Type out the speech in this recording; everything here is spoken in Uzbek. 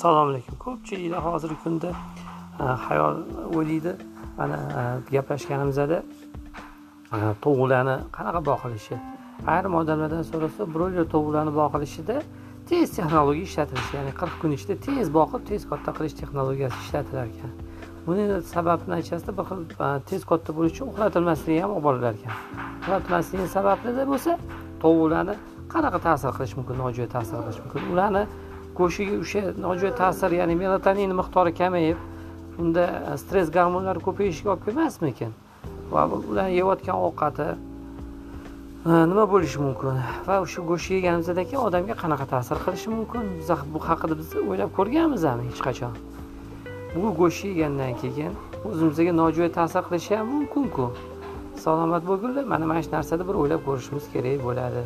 assalomu alaykum. Ko'pchiliklar hozirgi kunda e, hayol o'ylaydi. Mana e, gaplashganimizda e, tovuqlarni qanaqa boqilishi? Ayrim odamlardan so'rasa broyler tovuqlarni boqilishida tez texnologiya ishlatilishi ya'ni qirq kun ichida tez boqib tez katta qilish texnologiyasi ishlatilar ekan. Buni sababini aytishasida bir xil tez katta bo'lish uchun uxlatilmasligi ham olib borilar ekan. Uxlatilmasligi sababida bo'lsa tovuqlarni qanaqa ta'sir qilishi mumkin nojo'ya ta'sir qilishi mumkin? Ularni go'shtiga o'sha nojo'ya ta'sir ya'ni melatonin miqdori kamayib unda e, stress gormonlari ko'payishiga olib kelmasmikin? Va ularni yeyotgan ovqati e, nima bo'lishi mumkin? Va o'sha go'sht yeganimizdan keyin odamga qanaqa ta'sir qilishi mumkin? Biz bu haqida biz o'ylab ko'rganmizmi hech qachon? Bu go'sht yegandan keyin o'zimizga nojo'ya ta'sir qilishi ham mumkinku. Salomat bo'lgunlar mana mana shu narsada bir o'ylab ko'rishimiz kerak bo'ladi.